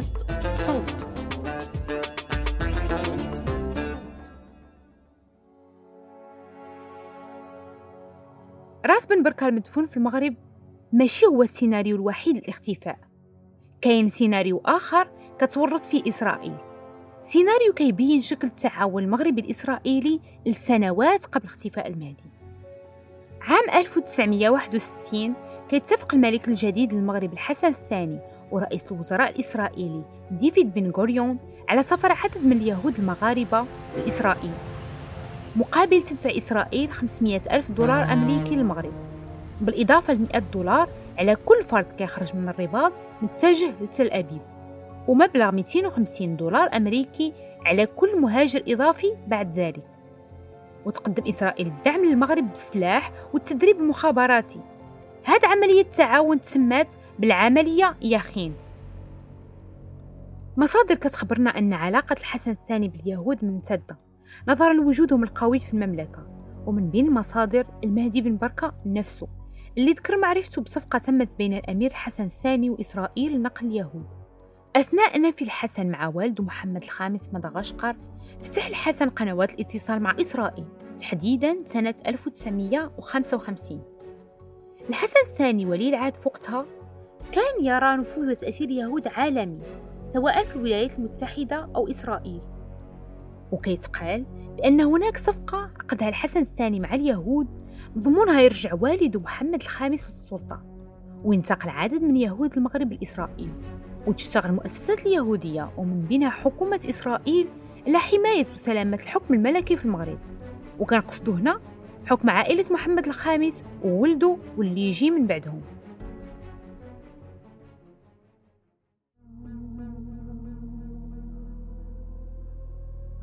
بودكاست صوت. راس بن بركة المدفون في المغرب ماشي هو السيناريو الوحيد للاختفاء. كاين سيناريو آخر كتورط فيه إسرائيل. سيناريو كيبين شكل التعاون المغربي الإسرائيلي لسنوات قبل اختفاء المهدي. عام 1961 كيتفق الملك الجديد للمغرب الحسن الثاني ورئيس الوزراء الإسرائيلي ديفيد بن غوريون على سفر عدد من اليهود المغاربة لإسرائيل. مقابل تدفع إسرائيل 500 ألف دولار أمريكي للمغرب. بالإضافة ل 100 دولار على كل فرد كيخرج من الرباط متجه لتل أبيب. ومبلغ 250 دولار أمريكي على كل مهاجر إضافي بعد ذلك. وتقدم إسرائيل الدعم للمغرب بالسلاح والتدريب المخابراتي هاد عملية التعاون تسمات بالعملية ياخين مصادر كتخبرنا أن علاقة الحسن الثاني باليهود ممتدة. نظرا لوجودهم القوي في المملكة. ومن بين المصادر المهدي بن بركة نفسه اللي ذكر معرفته بصفقة تمت بين الأمير الحسن الثاني وإسرائيل لنقل اليهود. أثناء نفي الحسن مع والده محمد الخامس مدغشقر فتح الحسن قنوات الاتصال مع إسرائيل تحديدا سنة 1955 الحسن الثاني ولي العهد وقتها كان يرى نفوذ وتأثير اليهود عالمي سواء في الولايات المتحدة أو إسرائيل. وكيتقال بأن هناك صفقة عقدها الحسن الثاني مع اليهود مضمونها يرجع والده محمد الخامس للسلطة وينتقل عدد من يهود المغرب لإسرائيل وتشتغل المؤسسات اليهودية ومن بينها حكومة إسرائيل على حماية وسلامة الحكم الملكي في المغرب. وكان قصده هنا حكم عائلة محمد الخامس وولده واللي يجي من بعدهم.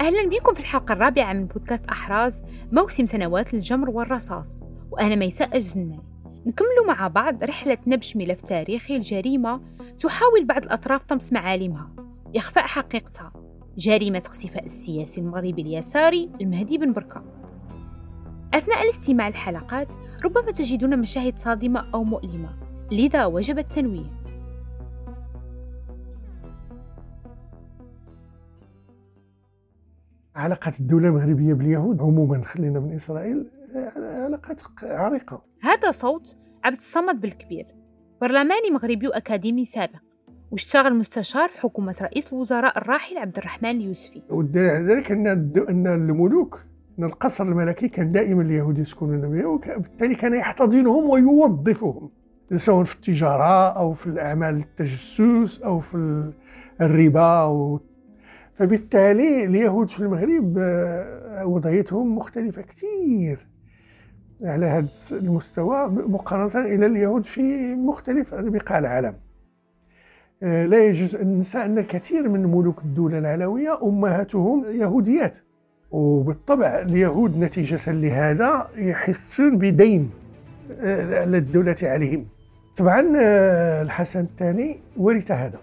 أهلا بكم في الحلقة الرابعة من بودكاست أحراز موسم سنوات الجمر والرصاص وأنا ميساء الجناي نكمل مع بعض رحلة نبش ملف تاريخي الجريمة تحاول بعض الأطراف طمس معالمها. إخفاء حقيقتها. جريمة اختفاء السياسي المغربي اليساري المهدي بن بركة أثناء الاستماع الحلقات ربما تجدون مشاهد صادمة أو مؤلمة. لذا وجب التنويه. علاقة الدولة المغربية باليهود عموما خلينا من إسرائيل علاقات عريقة. هذا صوت عبد الصمد بالكبير برلماني مغربي وأكاديمي سابق واشتغل مستشار في حكومة رئيس الوزراء الراحل عبد الرحمن اليوسفي. والدليل على ذلك أن أن الملوك أن القصر الملكي كان دائما اليهود يسكنون به وبالتالي كان يحتضنهم ويوظفهم سواء في التجارة أو في الأعمال التجسس أو في الربا أو. فبالتالي اليهود في المغرب آه، وضعيتهم مختلفة كثير على هذا المستوى مقارنة إلى اليهود في مختلف بقاع العالم. آه، لا يجوز أن ننسى أن كثير من ملوك الدولة العلوية أمهاتهم يهوديات. وبالطبع اليهود نتيجة لهذا يحسون بدين آه، على الدولة عليهم. طبعا الحسن الثاني ورث هذا.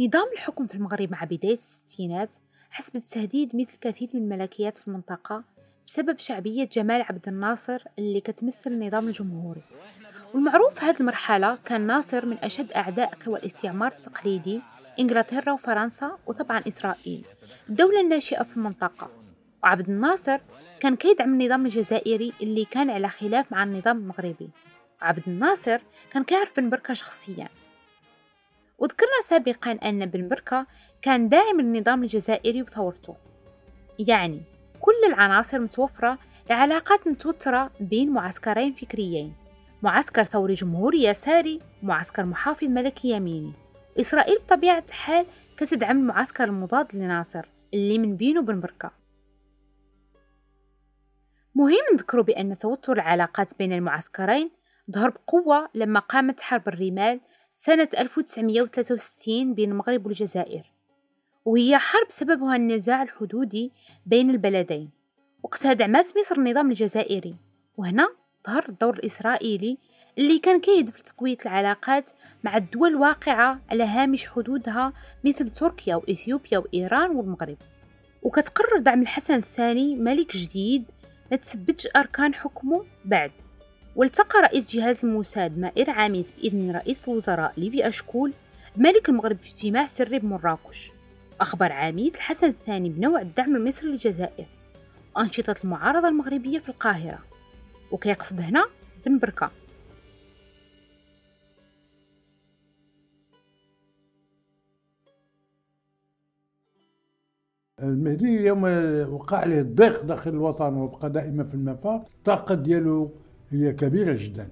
نظام الحكم في المغرب مع بداية الستينات حسب التهديد مثل كثير من الملكيات في المنطقة بسبب شعبية جمال عبد الناصر اللي كتمثل النظام الجمهوري. والمعروف في هذه المرحلة كان ناصر من أشد أعداء قوى الاستعمار التقليدي. إنجلترا وفرنسا وطبعا إسرائيل. الدولة الناشئة في المنطقة. وعبد الناصر كان كيدعم النظام الجزائري اللي كان على خلاف مع النظام المغربي. عبد الناصر كان كيعرف بن بركة شخصيا. وذكرنا سابقا أن بن بركة كان داعم للنظام الجزائري وثورته يعني كل العناصر متوفرة لعلاقات متوترة بين معسكرين فكريين. معسكر ثوري جمهوري يساري ومعسكر محافظ ملكي يميني. إسرائيل بطبيعة الحال كتدعم المعسكر المضاد لناصر اللي من بينه بن بركة. مهم نذكروا بأن توتر العلاقات بين المعسكرين ظهر بقوة لما قامت حرب الرمال سنة 1963 بين المغرب والجزائر وهي حرب سببها النزاع الحدودي بين البلدين وقتها دعمت مصر النظام الجزائري وهنا ظهر الدور الإسرائيلي اللي كان كيهدف لتقوية العلاقات مع الدول الواقعة على هامش حدودها مثل تركيا وإثيوبيا وإيران والمغرب. وكتقرر دعم الحسن الثاني ملك جديد ما تثبتش أركان حكمه بعد. والتقى رئيس جهاز الموساد مائر عاميس بإذن رئيس الوزراء ليفي أشكول بملك المغرب في اجتماع سري بمراكش. أخبر عميد الحسن الثاني بنوع الدعم المصري للجزائر. وأنشطة المعارضة المغربية في القاهرة. وكيقصد هنا بن بركة المهدي يوم وقع عليه الضيق داخل الوطن وبقى دائما في المفار. الطاقة ديالو هي كبيرة جدا.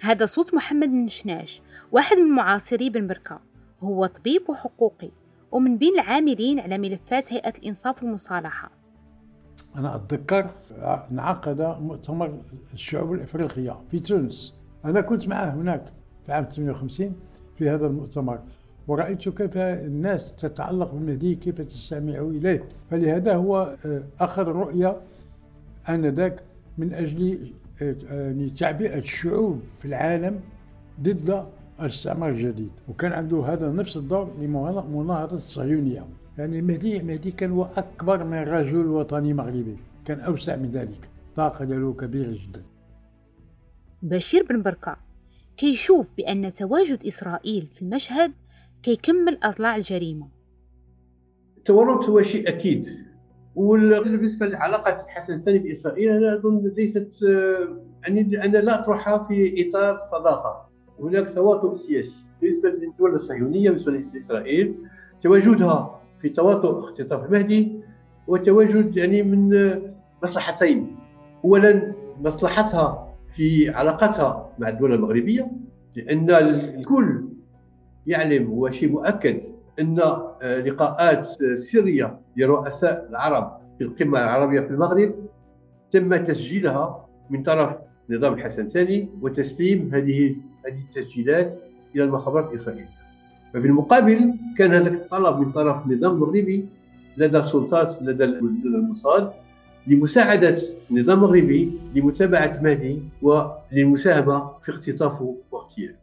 هذا صوت محمد النشناش واحد من معاصري بن بركة هو طبيب وحقوقي ومن بين العاملين على ملفات هيئة الإنصاف والمصالحة. أنا أتذكر انعقد مؤتمر الشعوب الإفريقية في تونس. أنا كنت معه هناك في عام 58 في هذا المؤتمر ورأيت كيف الناس تتعلق بالمهدي كيف تستمع إليه. فلهذا هو آه، أخذ رؤية آنذاك من أجل آه، يعني تعبئة الشعوب في العالم ضد الاستعمار الجديد. وكان عنده هذا نفس الدور لمناهضة الصهيونية يعني المهدي المهدي كان هو أكبر من رجل وطني مغربي. كان أوسع من ذلك. طاقة له كبيرة جدا. بشير بن بركة كيشوف بأن تواجد إسرائيل في المشهد كيكمل أضلاع الجريمة. التورط هو شيء أكيد. وبالنسبة لعلاقة الحسن الثاني بإسرائيل أنا أظن ليست يعني أنا لا أطرحها في إطار صداقة. هناك تواطؤ سياسي. بالنسبة للدول الصهيونية بالنسبة لإسرائيل تواجدها في تواطؤ اختطاف المهدي وتواجد يعني من مصلحتين أولا مصلحتها في علاقتها مع الدول المغربية لأن الكل يعلم هو شيء مؤكد أن آه، لقاءات سرية لرؤساء العرب في القمة العربية في المغرب تم تسجيلها من طرف نظام الحسن الثاني وتسليم هذه هذه التسجيلات إلى المخابرات الإسرائيلية. ففي المقابل كان هناك طلب من طرف النظام المغربي لدى السلطات لدى الموساد لمساعدة النظام المغربي لمتابعة مهدي وللمساهمة في اختطافه واغتياله.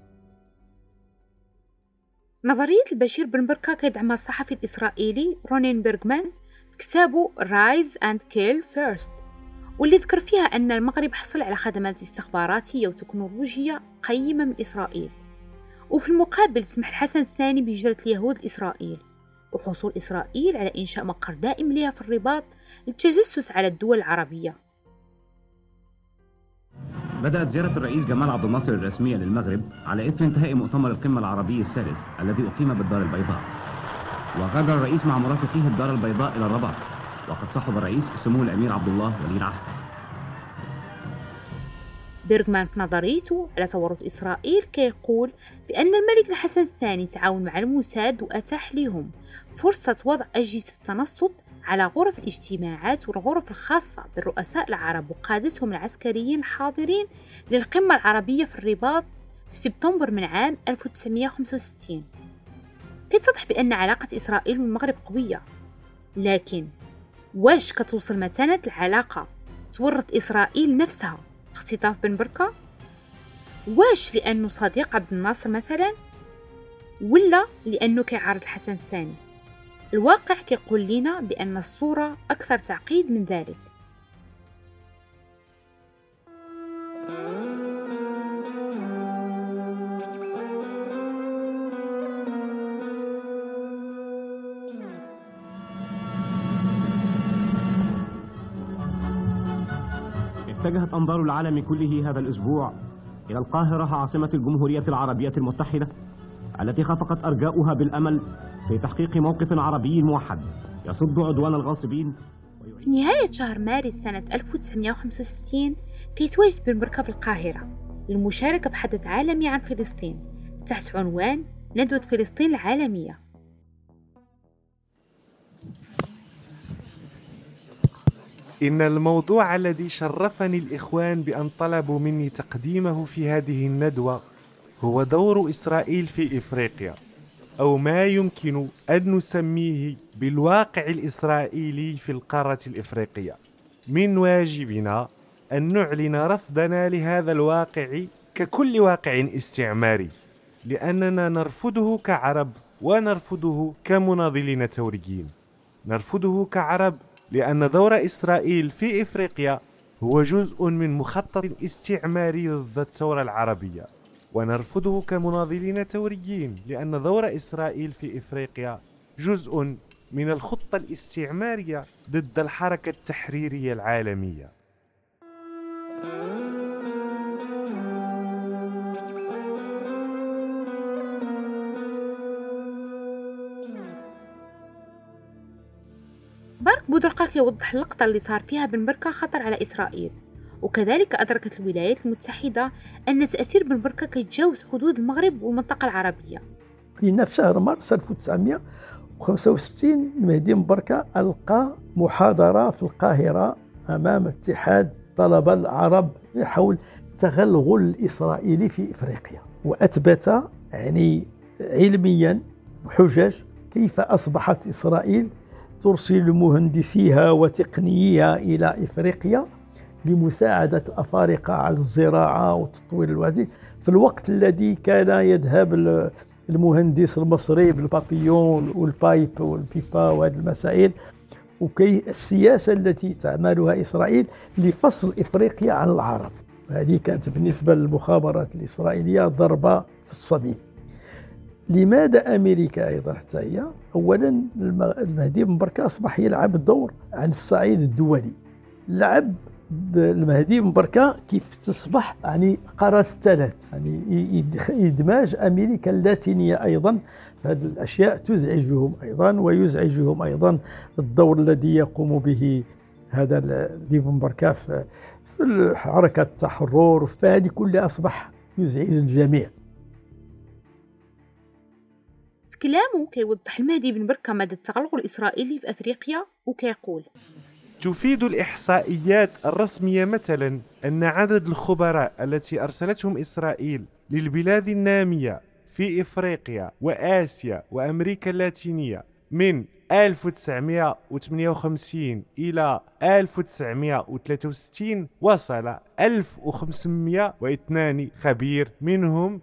نظرية البشير بن بركة كيدعمها الصحفي الإسرائيلي رونين بيرغمان في كتابه Rise and Kill First واللي ذكر فيها أن المغرب حصل على خدمات استخباراتية وتكنولوجية قيمة من إسرائيل وفي المقابل سمح الحسن الثاني بهجرة اليهود لإسرائيل وحصول إسرائيل على إنشاء مقر دائم لها في الرباط للتجسس على الدول العربية. بدأت زيارة الرئيس جمال عبد الناصر الرسمية للمغرب على إثر انتهاء مؤتمر القمة العربي السادس الذي أقيم بالدار البيضاء. وغادر الرئيس مع مرافقيه الدار البيضاء إلى الرباط وقد صحب الرئيس سمو الأمير عبد الله ولي العهد. بيرغمان في نظريته على تورط إسرائيل كيقول بأن الملك الحسن الثاني تعاون مع الموساد وأتاح لهم فرصة وضع أجهزة التنصت على غرف الاجتماعات والغرف الخاصة بالرؤساء العرب وقادتهم العسكريين الحاضرين للقمة العربية في الرباط في سبتمبر من عام 1965 كيتضح بأن علاقة إسرائيل والمغرب قوية لكن واش كتوصل متانة العلاقة؟ تورط إسرائيل نفسها. اختطاف بن بركة؟ واش لأنه صديق عبد الناصر مثلا؟ ولا لأنه كيعارض الحسن الثاني؟ الواقع كيقول لنا بأن الصورة أكثر تعقيد من ذلك اتجهت أنظار العالم كله هذا الأسبوع إلى القاهرة عاصمة الجمهورية العربية المتحدة التي خفقت أرجاؤها بالأمل في تحقيق موقف عربي موحد يصد عدوان الغاصبين. في نهاية شهر مارس سنة 1965 كيتواجد بن بركة في القاهرة للمشاركة بحدث عالمي عن فلسطين تحت عنوان ندوة فلسطين العالمية. إن الموضوع الذي شرفني الإخوان بأن طلبوا مني تقديمه في هذه الندوة هو دور إسرائيل في إفريقيا أو ما يمكن أن نسميه بالواقع الإسرائيلي في القارة الإفريقية. من واجبنا أن نعلن رفضنا لهذا الواقع ككل واقع استعماري لأننا نرفضه كعرب ونرفضه كمناضلين ثوريين نرفضه كعرب لأن دور إسرائيل في إفريقيا هو جزء من مخطط استعماري ضد الثورة العربية. ونرفضه كمناضلين ثوريين لأن دور إسرائيل في إفريقيا جزء من الخطة الاستعمارية ضد الحركة التحريرية العالمية. بارك بودرقة كيوضح اللقطة اللي صار فيها بن بركة خطر على إسرائيل. وكذلك أدركت الولايات المتحدة أن تأثير بن بركة كيتجاوز حدود المغرب والمنطقة العربية. في شهر مارس 1965 المهدي بن بركة ألقى محاضرة في القاهرة أمام اتحاد طلبة العرب حول التغلغل الإسرائيلي في إفريقيا. وأثبت يعني علميا بحجج كيف أصبحت إسرائيل ترسل مهندسيها وتقنييها إلى إفريقيا لمساعدة الأفارقة على الزراعة وتطوير الوادي في الوقت الذي كان يذهب المهندس المصري بالبابيون والبايب والبيبا وهذه المسائل وكي السياسة التي تعملها إسرائيل لفصل إفريقيا عن العرب. هذه كانت بالنسبة للمخابرات الإسرائيلية ضربة في الصميم. لماذا أمريكا أيضا حتى هي؟ أولا المهدي بن بركة أصبح يلعب الدور عن الصعيد الدولي. لعب المهدي بن بركة كيف تصبح يعني قارة الثلاث يعني إدماج أمريكا اللاتينية أيضا. هذه الأشياء تزعجهم أيضا ويزعجهم أيضا الدور الذي يقوم به هذا بن بركة في حركة التحرر. فهذه كلها أصبح يزعج الجميع. كلامه كيوضح المهدي بن بركة مدى التغلغل الإسرائيلي في أفريقيا وكيقول تفيد الإحصائيات الرسمية مثلا أن عدد الخبراء التي أرسلتهم إسرائيل للبلاد النامية في إفريقيا وآسيا وأمريكا اللاتينية من 1958 إلى 1963 وصل 1502 خبير منهم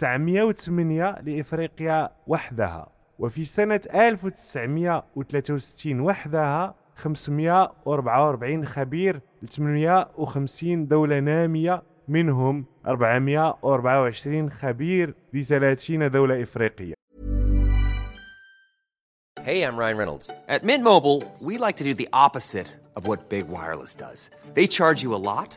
908 لإفريقيا وحدها وفي سنة 1963 وحدها 544 خبير ل 850 دولة نامية منهم 424 خبير ل 30 دولة إفريقية Hey, I'm Ryan Reynolds. At Mint Mobile, we like to do the opposite of what Big Wireless does. They charge you a lot,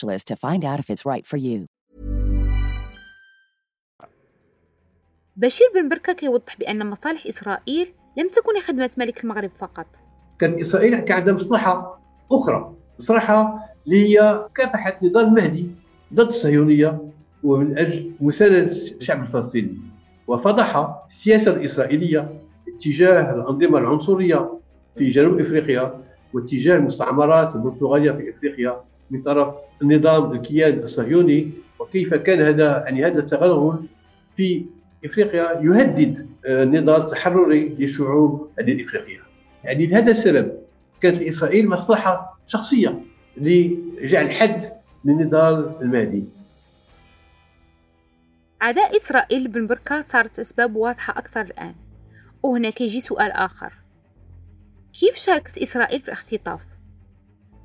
to find out if it's right for you. بشير بن بركة كيوضح بأن مصالح إسرائيل لم تكن خدمة ملك المغرب فقط. كان إسرائيل كان عندها مصلحه أخرى مصلحه اللي هي مكافحه نضال المهدي ضد الصهيونيه ومن أجل مساندة الشعب الفلسطيني. وفضح السياسة الإسرائيلية اتجاه الأنظمة العنصرية في جنوب إفريقيا واتجاه المستعمرات البرتغاليه في إفريقيا. من طرف النظام الكيان الصهيوني وكيف كان هذا يعني هذا التغلغل في إفريقيا يهدد آه، النضال التحرري للشعوب الإفريقية. يعني لهذا السبب كانت لإسرائيل مصلحة شخصية لجعل حد للنضال المهدي. عداء إسرائيل بن بركة صارت أسباب واضحة أكثر الآن وهنا كيجي سؤال آخر كيف شاركت إسرائيل في الاختطاف؟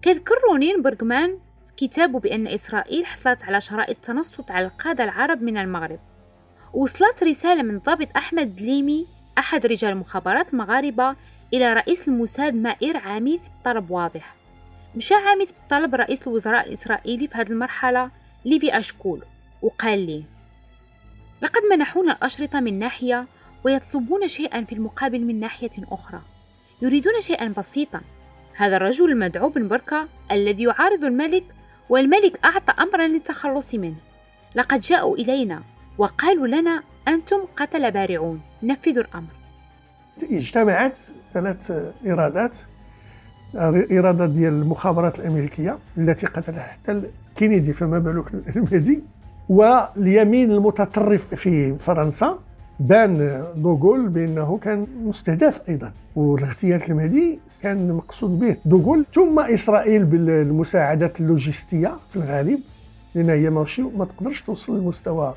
كيذكر رونين برغمان في كتابه بأن إسرائيل حصلت على شرائط تنصت على القادة العرب من المغرب. وصلت رسالة من ضابط أحمد دليمي أحد رجال المخابرات المغاربة إلى رئيس الموساد مائر عميد بطلب واضح. مشى عميد بطلب رئيس الوزراء الإسرائيلي في هذه المرحلة ليفي أشكول وقال لي لقد منحونا الأشرطة من ناحية ويطلبون شيئا في المقابل من ناحية أخرى. يريدون شيئا بسيطا هذا الرجل المدعو بركة الذي يعارض الملك والملك أعطى أمرا للتخلص منه. لقد جاءوا إلينا وقالوا لنا أنتم قتل بارعون. نفذوا الأمر. اجتمعت ثلاث إرادات إرادة ديال المخابرات الأمريكية التي قتلها حتى كينيدي فما بالك المهدي واليمين المتطرف في فرنسا. بان دوغول بانه كان مستهدف أيضا والاغتيال المهدي كان مقصود به. دوغول ثم إسرائيل بالمساعدات اللوجستية في الغالب لأن هي ماشي ما تقدرش توصل للمستوى.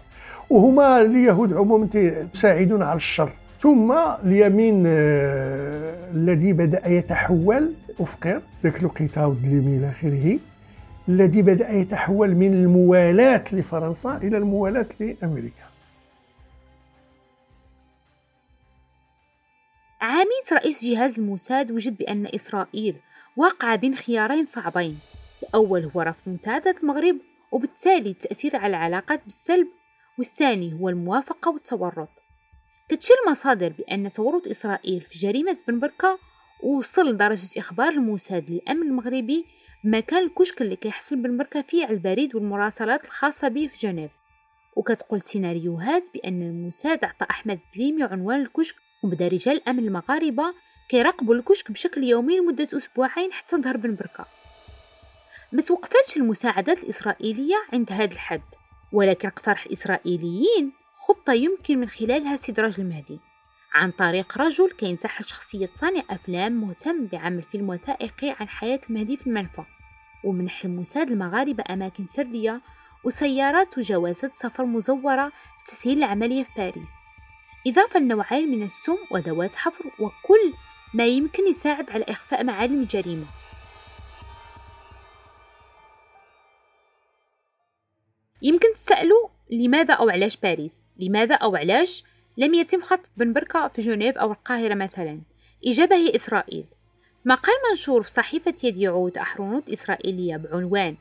وهما اليهود عموما يساعدون على الشر. ثم اليمين آه، الذي بدأ يتحول أفقر ذاك لوقيتا ودليمي إلى آخره. الذي بدأ يتحول من الموالاة لفرنسا إلى الموالاة لأمريكا. رئيس جهاز الموساد وجد بأن إسرائيل واقعة بين خيارين صعبين. الأول هو رفض مساعدة المغرب وبالتالي التأثير على العلاقات بالسلب والثاني هو الموافقة والتورط. كتشير المصادر بأن تورط إسرائيل في جريمة بن بركة وصل لدرجة إخبار الموساد للأمن المغربي بمكان الكشك اللي كيحصل بن بركة فيه على البريد والمراسلات الخاصة به في جنيف. وكتقول سيناريوهات بأن الموساد أعطى أحمد دليمي عنوان الكشك وبدا رجال الأمن المغاربة كيراقبوا الكشك بشكل يومي لمدة أسبوعين حتى ظهر بن بركة. ما توقفتش المساعدات الإسرائيلية عند هذا الحد ولكن اقترح الإسرائيليين خطة يمكن من خلالها استدراج المهدي عن طريق رجل كينتحل شخصية صانع أفلام مهتم بعمل فيلم وثائقي عن حياة المهدي في المنفى ومنح الموساد المغاربة أماكن سرية وسيارات وجوازات سفر مزورة لتسهيل العملية في باريس. إضافة لنوعين من السم وأدوات حفر وكل ما يمكن يساعد على إخفاء معالم الجريمة يمكن تسألوا لماذا أو علاش باريس؟ لماذا أو علاش لم يتم خطف بن بركة في جنيف أو القاهرة مثلا؟ إجابة هي إسرائيل مقال منشور في صحيفة يديعود أحرونوت إسرائيلية بعنوان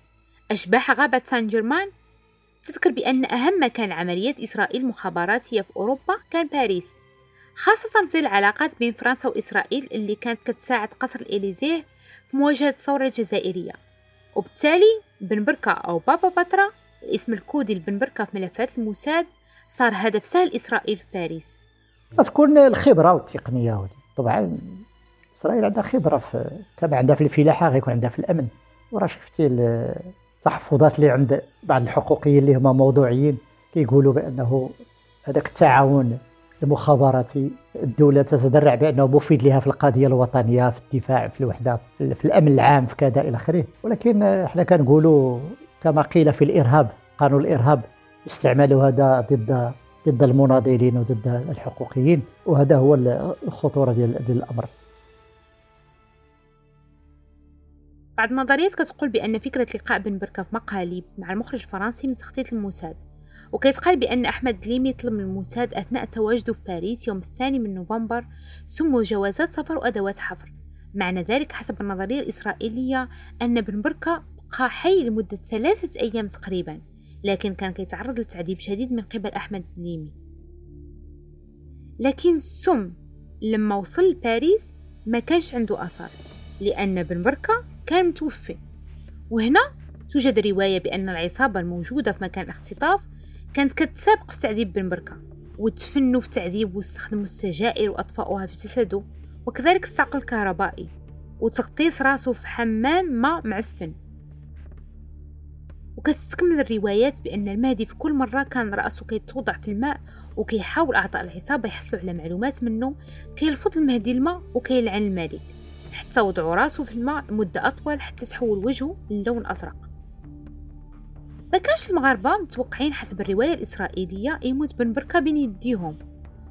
أشباح غابة سان جيرمان تذكر بأن أهم مكان عمليات إسرائيل مخابراتية في أوروبا كان باريس خاصة في العلاقات بين فرنسا وإسرائيل اللي كانت كتساعد قصر الإليزيه في مواجهة الثورة الجزائرية. وبالتالي بن بركة أو بابا بطرة الاسم الكودي لبن بركة في ملفات الموساد صار هدف سهل إسرائيل في باريس. تكون الخبرة والتقنية طبعا إسرائيل عندها خبرة في كما عندها في الفلاحة غيكون عندها في الأمن. وراه شفتي التحفظات اللي عند بعض الحقوقيين اللي هما موضوعيين كيقولوا بأنه هذاك التعاون المخابراتي الدولة تتدرع بأنه مفيد لها في القضية الوطنية في الدفاع في الوحدة في الأمن العام في كذا إلى آخره. ولكن إحنا كنقولوا كما قيل في الإرهاب قانون الإرهاب استعملوا هذا ضد ضد المناضلين وضد الحقوقيين وهذا هو الخطورة ديال الأمر. بعض النظريات كتقول بأن فكرة لقاء بن بركة في مقالب مع المخرج الفرنسي من تخطيط الموساد وكيتقال بأن أحمد دليمي طلب من الموساد أثناء تواجده في باريس يوم الثاني من نوفمبر سمو جوازات سفر وأدوات حفر. معنى ذلك حسب النظرية الإسرائيلية أن بن بركة بقى حي لمدة ثلاثة أيام تقريبا لكن كان كيتعرض لتعذيب شديد من قبل أحمد دليمي لكن سم لما وصل لباريس ما كانش عنده أثر لأن بن بركة كان متوفي. وهنا توجد رواية بأن العصابة الموجودة في مكان الاختطاف كانت كتسابق في تعذيب بن بركة وتفنوا في تعذيب واستخدموا السجائر وأطفأوها في جسده وكذلك الصعق الكهربائي وتغطيس راسه في حمام ما معفن. وكتستكمل الروايات بأن المهدي في كل مرة كان رأسه كيتوضع في الماء وكيحاول أعضاء العصابة يحصلوا على معلومات منه كيلفظ المهدي الماء وكيلعن الملك. حتى وضعوا راسه في الماء مدة أطول حتى تحول وجهه للون أزرق. ما كانش المغاربة متوقعين حسب الرواية الإسرائيلية يموت بن بركة بين يديهم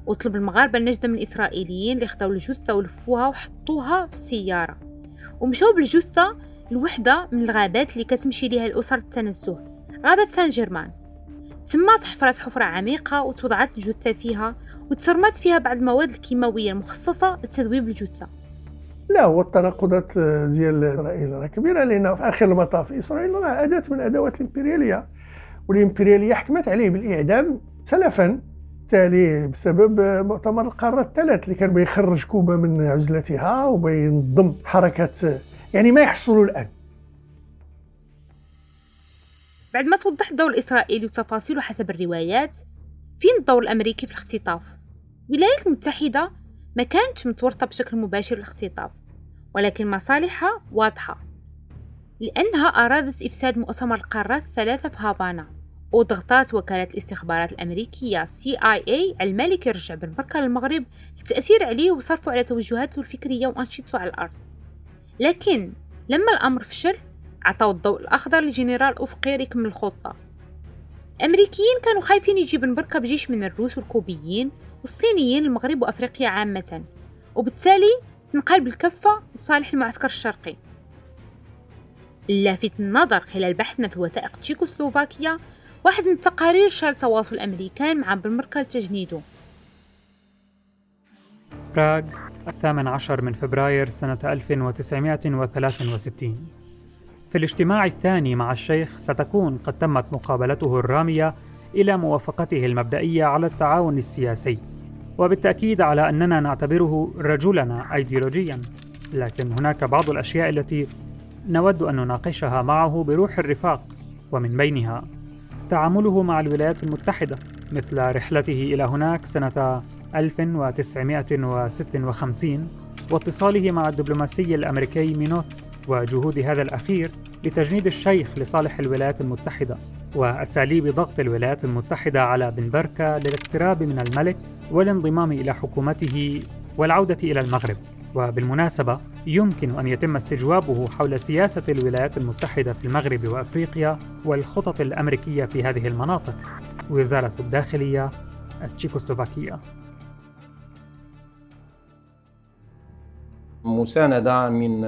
وطلب المغاربة النجدة من الإسرائيليين اللي خداو الجثة ولفوها وحطوها في السيارة ومشاو بالجثة لوحدة من الغابات اللي كتمشي ليها الأسر التنزه غابة سان جيرمان. تما تحفرات حفرة عميقة وتوضعت الجثة فيها وتسرمت فيها بعض المواد الكيماوية المخصصة لتذويب الجثة. لا هو التناقضات ديال إسرائيل راه كبيرة لأن في آخر المطاف إسرائيل راه أداة من أدوات الإمبريالية والإمبريالية حكمت عليه بالإعدام سلفا بالتالي بسبب مؤتمر القارة الثلاث اللي كان بيخرج كوبا من عزلتها وبينظم حركة يعني ما يحصلوا الآن بعد ما توضح الدور الإسرائيلي وتفاصيله حسب الروايات فين الدور الأمريكي في الاختطاف؟ الولايات المتحدة ما كانتش متورطة بشكل مباشر الاختطاف ولكن مصالحها واضحة. لأنها أرادت إفساد مؤتمر القارات الثلاثة في هافانا وضغطات وكالة الاستخبارات الأمريكية CIA على الملك يرجع بن بركة للمغرب للتأثير عليه وصرفه على توجهاته الفكرية وأنشطته على الأرض. لكن لما الأمر فشل عطاو الضوء الأخضر لجنرال أفقي يكمل الخطة. الأمريكيين كانوا خايفين يجي بن بركة بجيش من الروس والكوبيين والصينيين المغرب وأفريقيا عامة وبالتالي تنقلب الكفة لصالح المعسكر الشرقي. اللافت النظر خلال بحثنا في الوثائق تشيكوسلوفاكيا واحد من التقارير شال تواصل الأمريكان مع بركة لتجنيده براغ الثامن عشر من فبراير سنة 1963 في الاجتماع الثاني مع الشيخ ستكون قد تمت مقابلته الرامية إلى موافقته المبدئية على التعاون السياسي. وبالتأكيد على أننا نعتبره رجلنا أيديولوجيا لكن هناك بعض الأشياء التي نود أن نناقشها معه بروح الرفاق ومن بينها. تعامله مع الولايات المتحدة مثل رحلته إلى هناك سنة 1956 واتصاله مع الدبلوماسي الأمريكي مينوت وجهود هذا الأخير لتجنيد الشيخ لصالح الولايات المتحدة وأساليب ضغط الولايات المتحدة على بن بركة للاقتراب من الملك والانضمام إلى حكومته والعودة إلى المغرب. وبالمناسبة يمكن أن يتم استجوابه حول سياسة الولايات المتحدة في المغرب وأفريقيا والخطط الأمريكية في هذه المناطق. وزارة الداخلية التشيكوسلوفاكية. مساندة من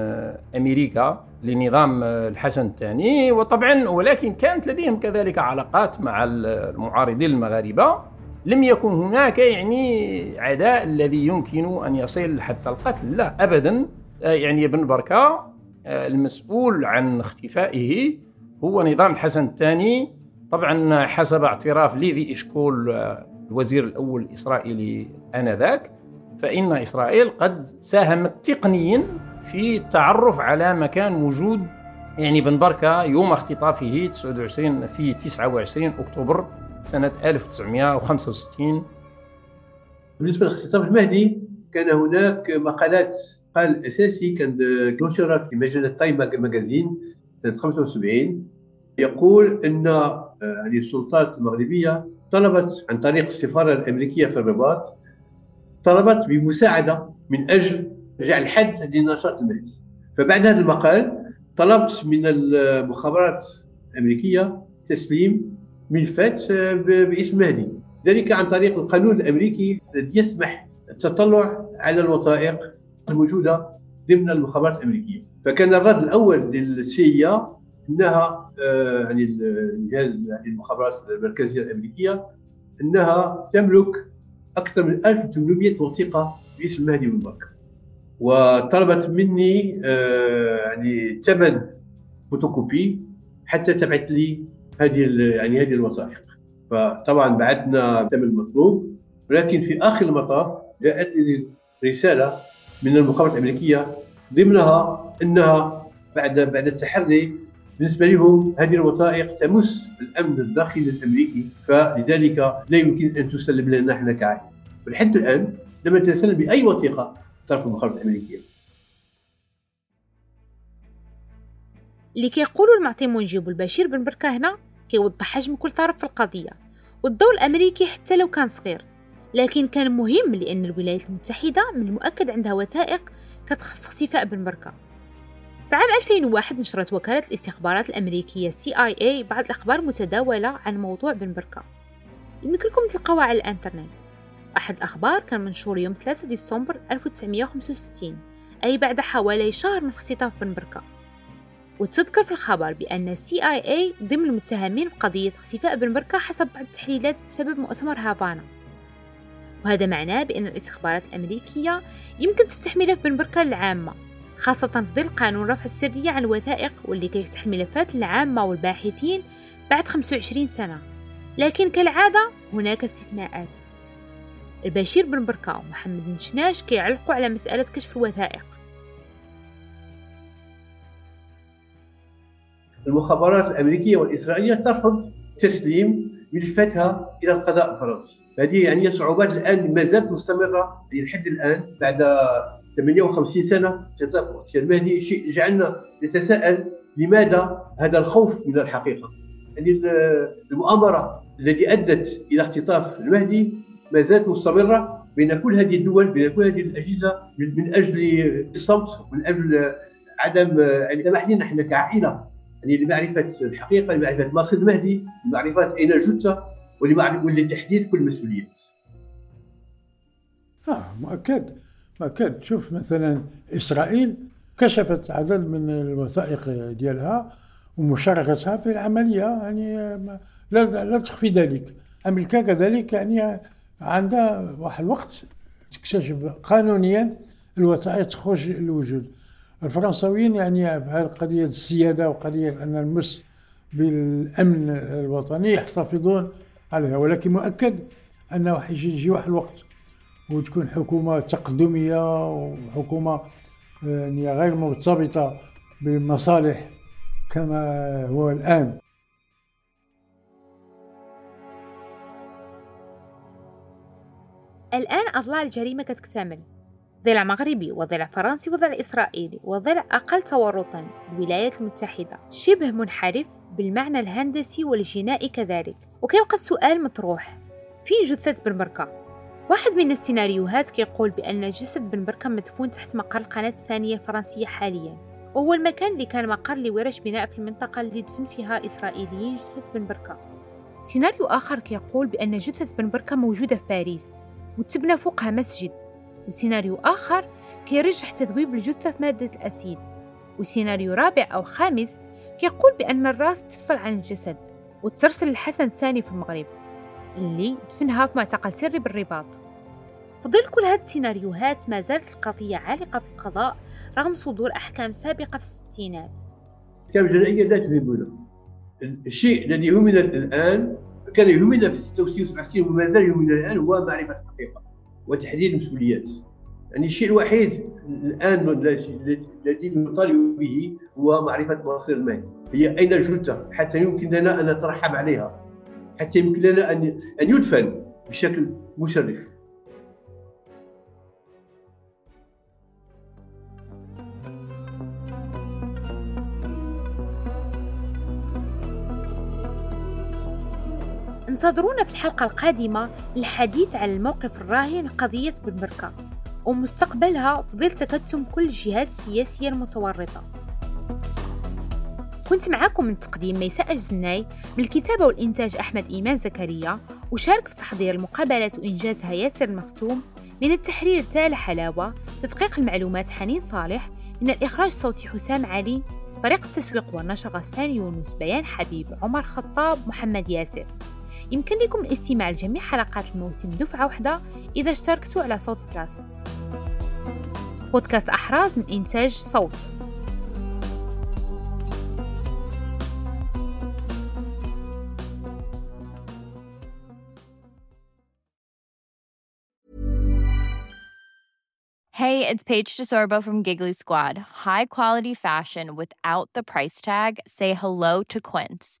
أمريكا لنظام الحسن الثاني. وطبعا ولكن كانت لديهم كذلك علاقات مع المعارضين المغاربة. لم يكن هناك يعني عداء الذي يمكن أن يصل حتى القتل. لا أبدا. يعني ابن بركة المسؤول عن اختفائه هو نظام الحسن الثاني. طبعا حسب اعتراف ليفي إشكول الوزير الأول الإسرائيلي آنذاك فإن إسرائيل قد ساهمت تقنيا في التعرف على مكان وجود يعني بن بركة يوم اختطافه 29 في 29 أكتوبر سنة 1965 بالنسبة لاختطاف المهدي كان هناك مقالات قال أساسي كان نشر في مجلة تايم ماجازين سنة 75 يقول أن يعني السلطات المغربية طلبت عن طريق السفارة الأمريكية في الرباط طلبت بمساعدة من أجل جعل حد لنشاط المهدي فبعد هذا المقال طلبت من المخابرات الأمريكية تسليم ملفات آه، باسم مهدي ذلك عن طريق القانون الأمريكي الذي يسمح التطلع على الوثائق الموجودة ضمن المخابرات الأمريكية. فكان الرد الأول للسي إنها آه، يعني الجهاز يعني المخابرات المركزية الأمريكية إنها تملك أكثر من 1800 وثيقة باسم مهدي بكر. وطلبت مني آه، يعني ثمن فوتوكوبي حتى تبعث لي هذه يعني هذه الوثائق. فطبعا بعثنا الثمن المطلوب ولكن في آخر المطاف جاءت لي رسالة من المخابرات الأمريكية ضمنها إنها بعد بعد التحري بالنسبة لهم هذه الوثائق تمس الأمن الداخلي الأمريكي فلذلك لا يمكن أن تسلم لنا نحن كعائلة. ولحد الآن لم تسلم بأي وثيقة طرف المخابرات الأمريكية. اللي كيقولوا المعطي منجيب البشير بن بركة هنا كيوضح حجم كل طرف في القضية والدور الأمريكي حتى لو كان صغير لكن كان مهم لأن الولايات المتحدة من المؤكد عندها وثائق كتخص اختفاء بن بركه في عام 2001 نشرت وكالة الاستخبارات الأمريكية CIA بعض الأخبار متداولة عن موضوع بن بركة يمكن لكم تلقاوها على الإنترنت. أحد الأخبار كان منشور يوم 3 ديسمبر 1965 أي بعد حوالي شهر من اختطاف بن بركة وتذكر في الخبر بأن CIA ضمن المتهمين في قضية اختفاء بن بركة حسب بعض التحليلات بسبب مؤتمر هافانا. وهذا معناه بأن الاستخبارات الأمريكية يمكن تفتح ملف بن بركة للعامة خاصة في ظل قانون رفع السرية عن الوثائق واللي كيفتح الملفات للعامة والباحثين بعد 25 سنة. لكن كالعادة هناك استثناءات. البشير بن بركة ومحمد بن شناش كيعلقوا على مسألة كشف الوثائق. المخابرات الأمريكية والإسرائيلية ترفض تسليم ملفاتها إلى القضاء الفرنسي. هذه يعني صعوبات الآن ما زالت مستمرة لحد الآن بعد 58 سنة اختطاف اغتيال المهدي شيء جعلنا نتساءل لماذا هذا الخوف من الحقيقة؟ يعني المؤامرة التي أدت إلى اختطاف المهدي ما زالت مستمرة بين كل هذه الدول بين كل هذه الأجهزة من أجل الصمت من أجل عدم يعني نحن كعائلة يعني لمعرفة الحقيقة لمعرفة مصير المهدي لمعرفة أين الجثه ولتحديد كل المسؤوليات. آه مؤكد أكيد شوف مثلا إسرائيل كشفت عدد من الوثائق ديالها ومشاركتها في العملية. يعني لا, لا تخفي ذلك. أمريكا كذلك يعني عندها واحد الوقت تكتشف قانونيا الوثائق تخرج للوجود. الفرنساويين يعني بهذه قضية السيادة وقضية أن المس بالأمن الوطني يحتفظون عليها. ولكن مؤكد أنه يجي واحد الوقت وتكون حكومة تقدمية وحكومة يعني غير مرتبطة بالمصالح كما هو الآن. الآن أضلاع الجريمة كتكتمل. ضلع مغربي وضلع فرنسي وضلع إسرائيلي وضلع أقل تورطا الولايات المتحدة شبه منحرف بالمعنى الهندسي والجنائي كذلك. وكيبقى السؤال مطروح. فين جثة بن بركة. واحد من السيناريوهات كيقول بأن جسد بن بركة مدفون تحت مقر القناة الثانية الفرنسية حاليا. وهو المكان اللي كان مقر لورش بناء في المنطقة اللي دفن فيها الإسرائيليين جثة بن بركة. سيناريو آخر كيقول بأن جثة بن بركة موجودة في باريس وتبنى فوقها مسجد. وسيناريو آخر كيرجح تذويب الجثة في مادة الأسيد وسيناريو رابع أو خامس كيقول بأن الراس تفصل عن الجسد وترسل للحسن الثاني في المغرب اللي دفنها في معتقل سري بالرباط. في ظل كل هذه السيناريوهات ما زالت القضية عالقة في القضاء رغم صدور أحكام سابقة في الستينات. الأحكام الجنائية لا تهمنا الشيء الذي يهمنا الآن كان يهمنا في 66 و 67 وما زال يهمنا الآن هو معرفة الحقيقة. وتحديد المسؤوليات. يعني الشيء الوحيد الآن الذي نطالب به هو معرفة مصير المال هي أين الجثة حتى يمكن لنا أن نترحم عليها. حتى يمكن لنا أن أن يدفن بشكل مشرف. انتظرونا في الحلقة القادمة للحديث عن الموقف الراهن لقضية بن بركة ومستقبلها في ظل تكتم كل الجهات السياسية المتورطة. كنت معاكم من التقديم ميساء الجناي من الكتابة والإنتاج أحمد إيمان زكريا وشارك في تحضير المقابلات وإنجازها ياسر المختوم من التحرير تالا حلاوة تدقيق المعلومات حنين صالح. من الإخراج الصوتي حسام علي. فريق التسويق والنشر غسان يونس بيان حبيب عمر خطاب محمد ياسر. يمكن لكم الاستماع لجميع حلقات الموسم دفعة واحدة إذا اشتركتوا على صوت بلاس بودكاست أحراز من إنتاج صوت Hey, it's Paige DeSorbo from Giggly Squad. High quality fashion without the price tag. Say hello to Quince.